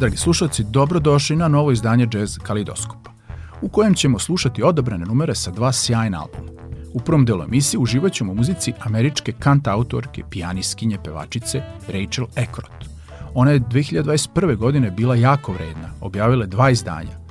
Dragi slušalci, dobrodošli na novo izdanje Jazz Kalidoskopa, u kojem ćemo slušati odabrane numere sa dva sjajna albuma. U prvom delu emisije uživat ćemo u muzici američke kant autorke, pijaniskinje, pevačice Rachel Ekrot. Ona je 2021. godine bila jako vredna, objavila dva izdanja.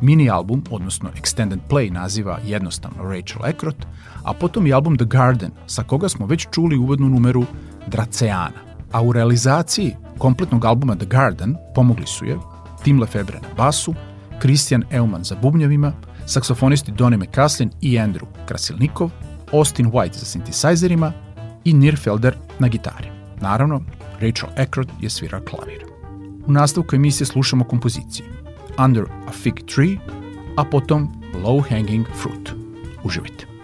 Mini album, odnosno Extended Play naziva jednostavno Rachel Ekrot, a potom i album The Garden, sa koga smo već čuli uvodnu numeru Draceana. A u realizaciji kompletnog albuma The Garden pomogli su je Tim Lefebvre na basu, Christian Eumann za bubnjevima, saksofonisti Donny McCaslin i Andrew Krasilnikov, Austin White za sintisajzerima i Nir Felder na gitari. Naravno, Rachel Ekrot je svira klavir. U nastavku emisije slušamo kompozicije Under a Fig Tree, a potom Low Hanging Fruit. Uživajte.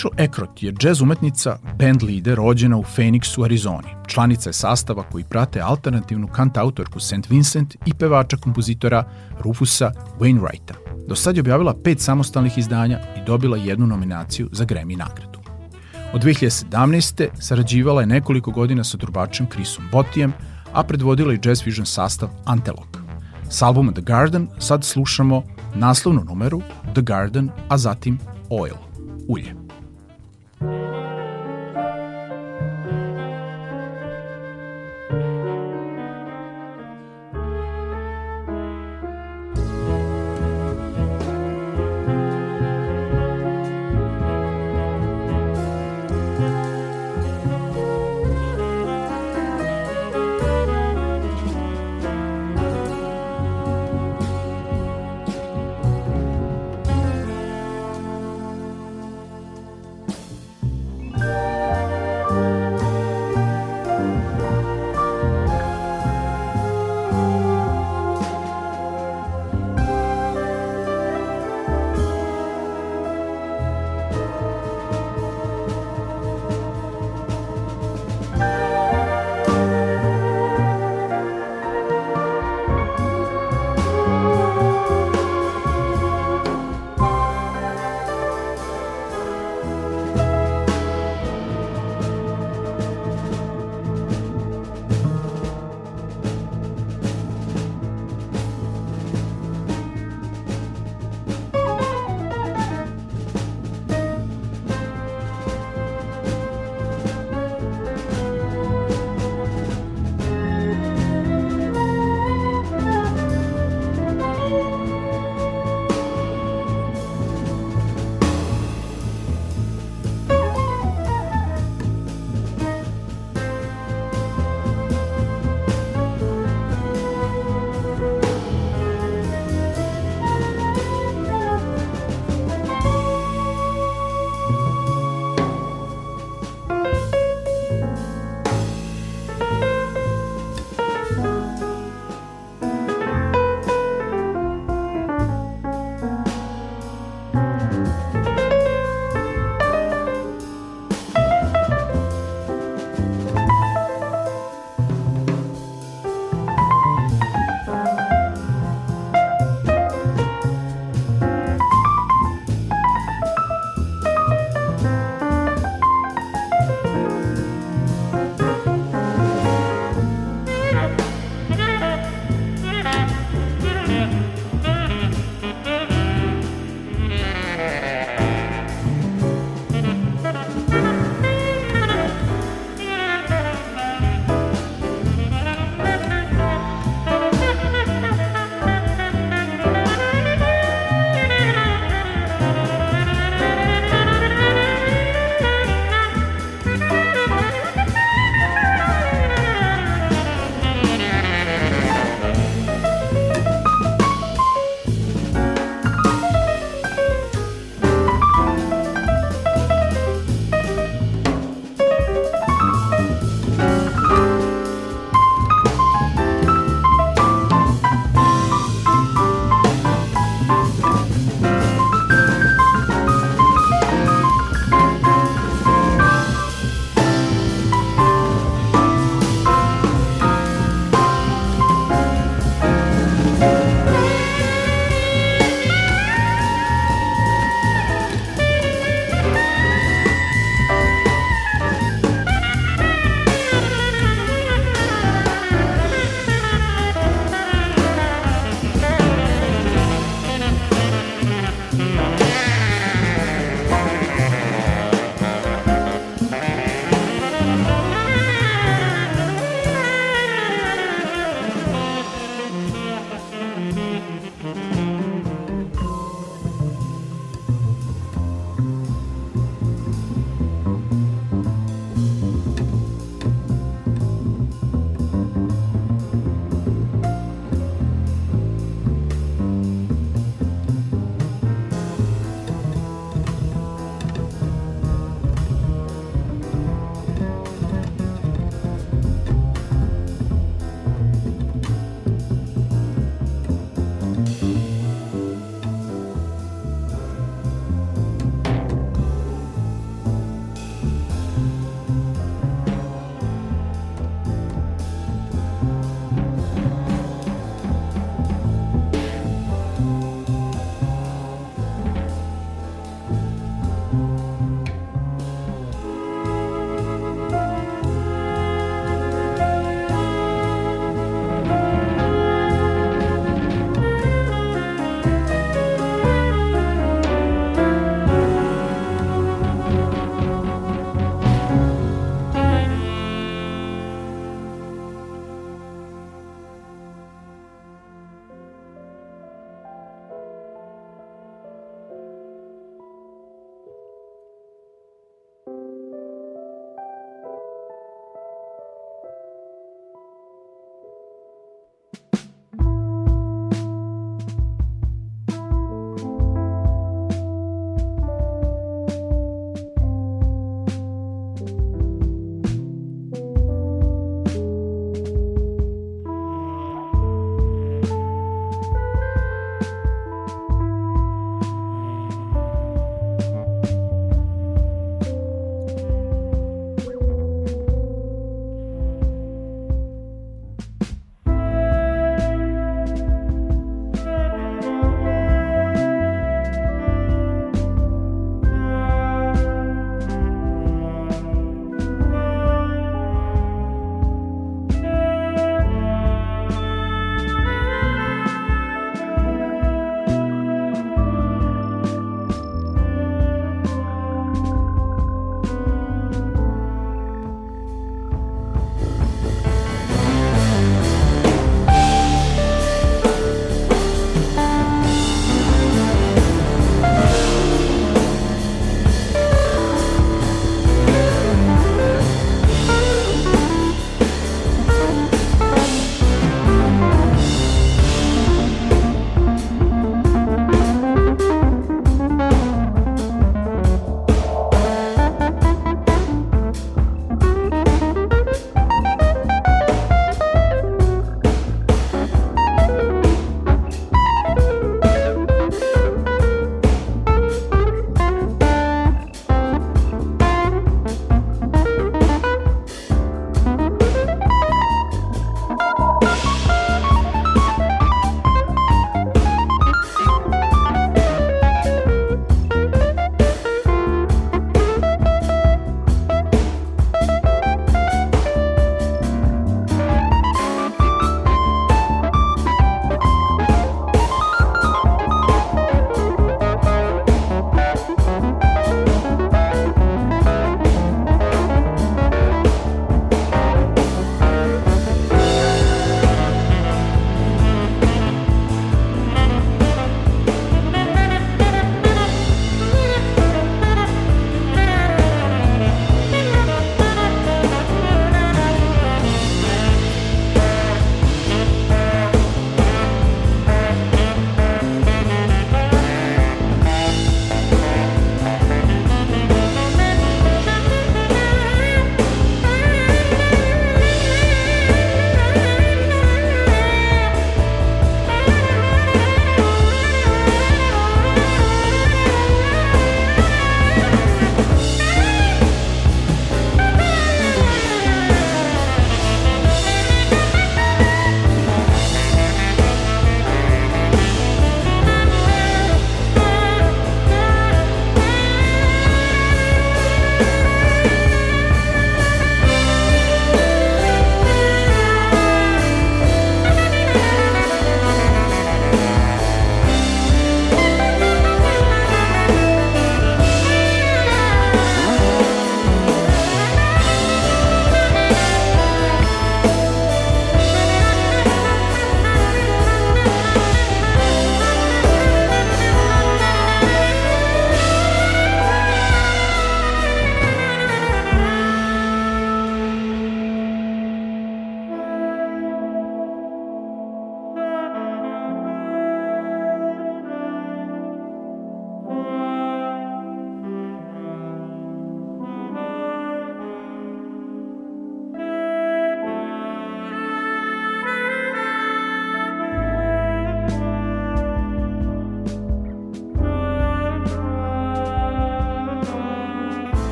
Rachel Ekrot je džez umetnica, band lider, rođena u Phoenixu, Arizoni. Članica je sastava koji prate alternativnu kantautorku St. Vincent i pevača kompozitora Rufusa Wainwrighta. Do sad je objavila pet samostalnih izdanja i dobila jednu nominaciju za Grammy nagradu. Od 2017. sarađivala je nekoliko godina sa trubačem Chrisom Botijem, a predvodila i Jazz Fusion sastav Antelog. S albuma The Garden sad slušamo naslovnu numeru The Garden, a zatim Oil, ulje.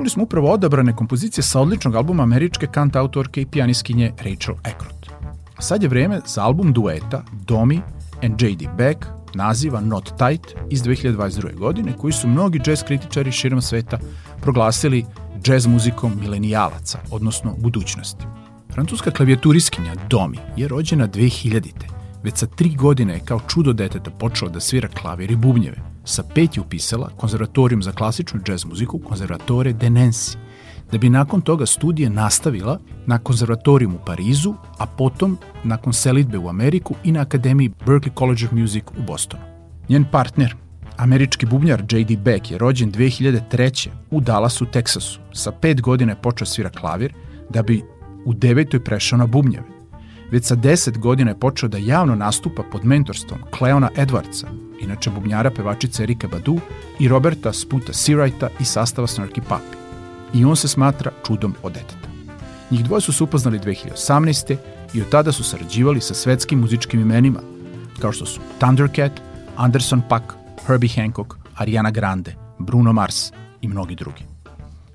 Čuli smo upravo odabrane kompozicije sa odličnog albuma američke kant autorke i pijaniskinje Rachel Ekrot. Sad je vreme za album dueta Domi and J.D. Beck naziva Not Tight iz 2022. godine koji su mnogi jazz kritičari širom sveta proglasili jazz muzikom milenijalaca, odnosno budućnosti. Francuska klavijaturiskinja Domi je rođena 2000. Već sa tri godine je kao čudo deteta počela da svira klavir i bubnjeve. Sa pet je upisala konzervatorijum za klasičnu džez muziku konzervatore de Nancy, da bi nakon toga studije nastavila na konzervatorijum u Parizu, a potom nakon selitbe u Ameriku i na Akademiji Berklee College of Music u Bostonu. Njen partner, američki bubnjar J.D. Beck je rođen 2003. u Dallasu, Teksasu. Sa pet godina je počeo svira klavir, da bi u devetoj prešao na bubnjeve. Već sa 10 godina je počeo da javno nastupa pod mentorstvom Cleona Edwardsa, inače bubnjara pevačice Erika Badu i Roberta Sputa Seawrighta i sastava Snarky Papi. I on se smatra čudom od deteta. Njih dvoje su se upoznali 2018. i od tada su sarađivali sa svetskim muzičkim imenima, kao što su Thundercat, Anderson Paak, Herbie Hancock, Ariana Grande, Bruno Mars i mnogi drugi.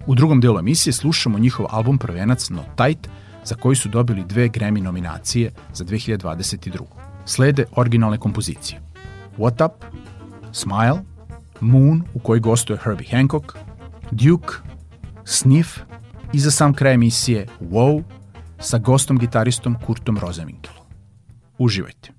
U drugom delu emisije slušamo njihov album prvenac No Tight, za koji su dobili dve Grammy nominacije za 2022. Slede originalne kompozicije. What Up, Smile, Moon u kojoj gostuje Herbie Hancock, Duke, Sniff i za sam kraj emisije Wow sa gostom gitaristom Kurtom Rosenwinkelom. Uživajte!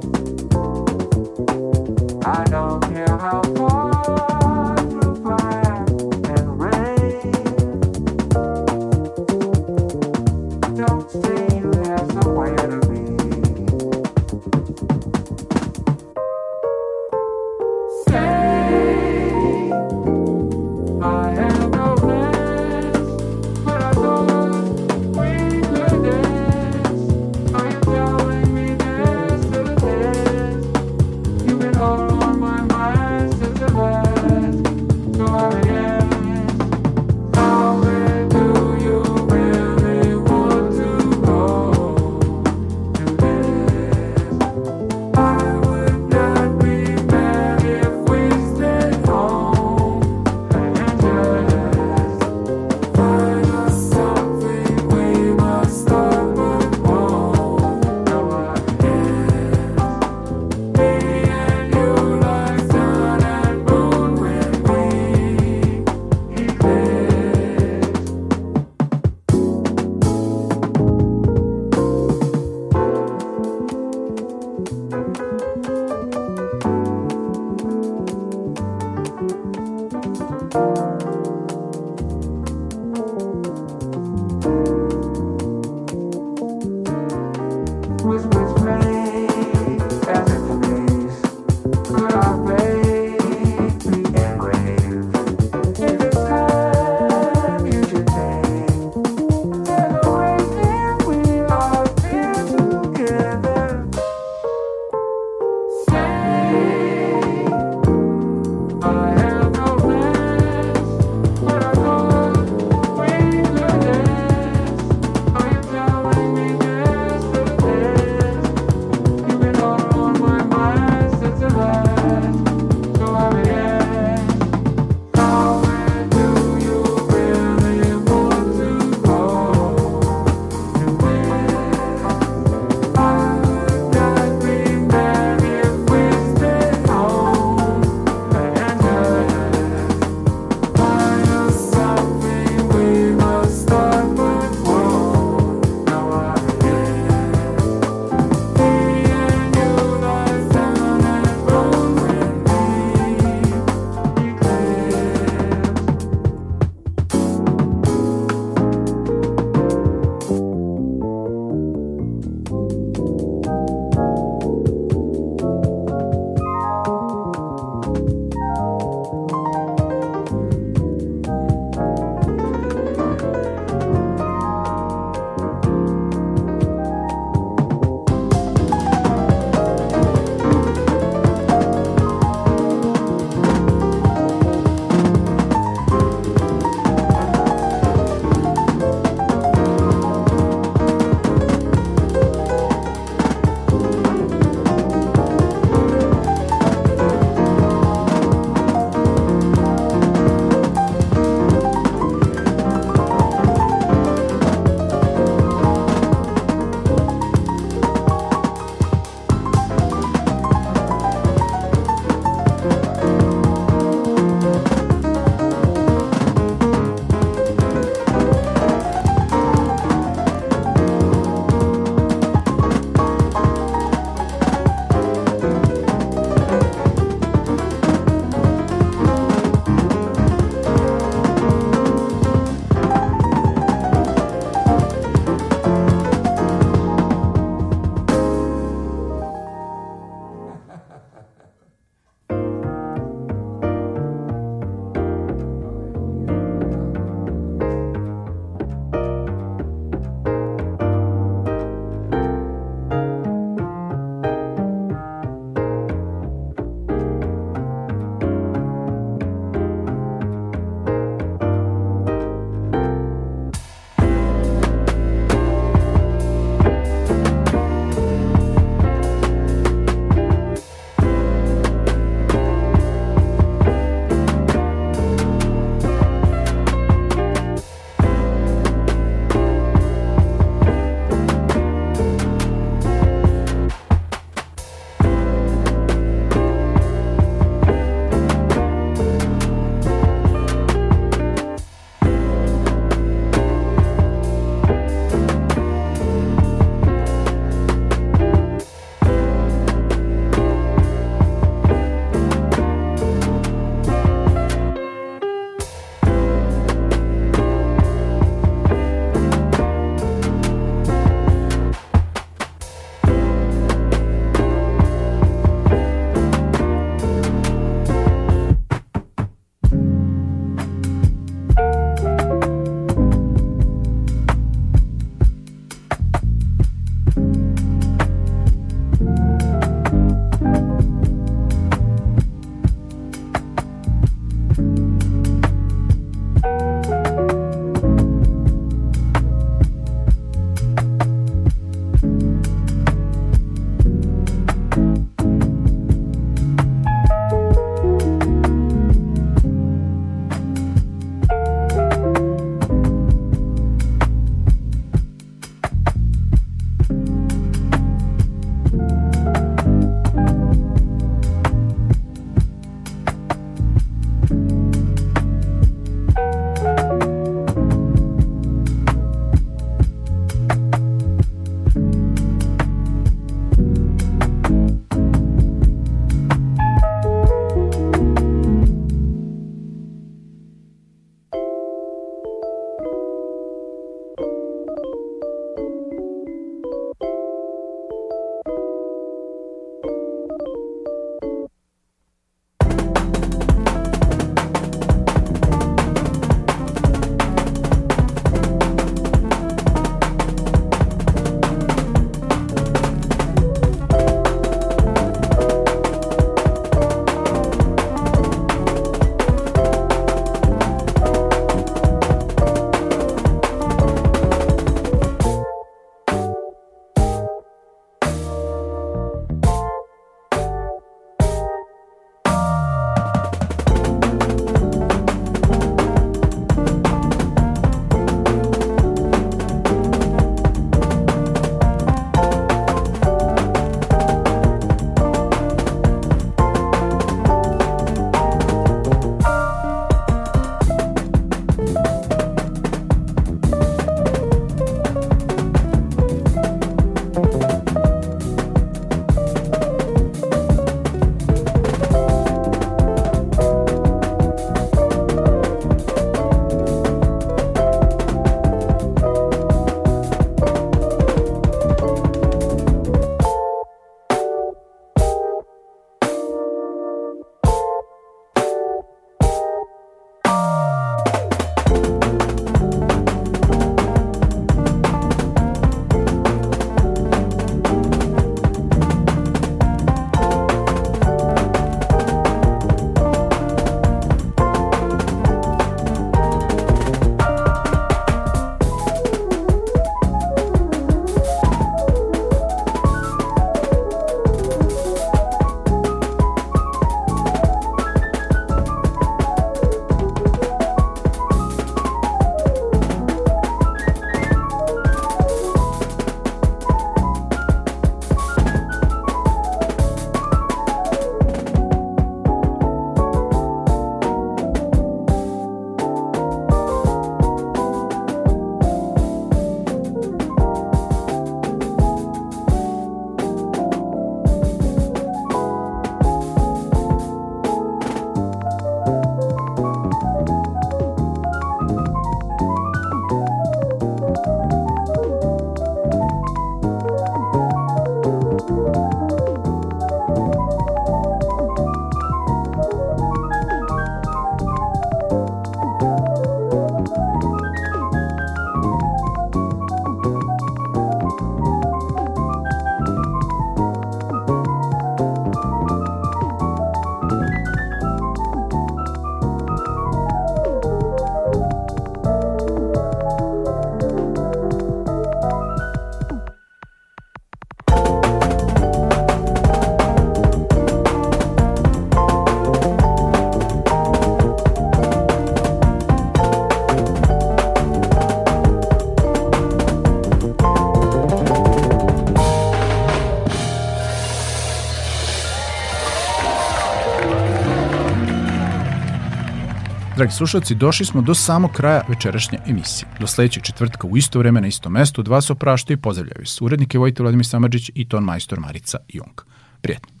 Dragi slušalci, došli smo do samog kraja večerašnje emisije. Do sledećeg četvrtka u isto vreme na istom mestu dva se opraštaju i pozdravljaju se. Urednik je Vojte Vladimir Samadžić i ton majstor Marica Jung. Prijetno.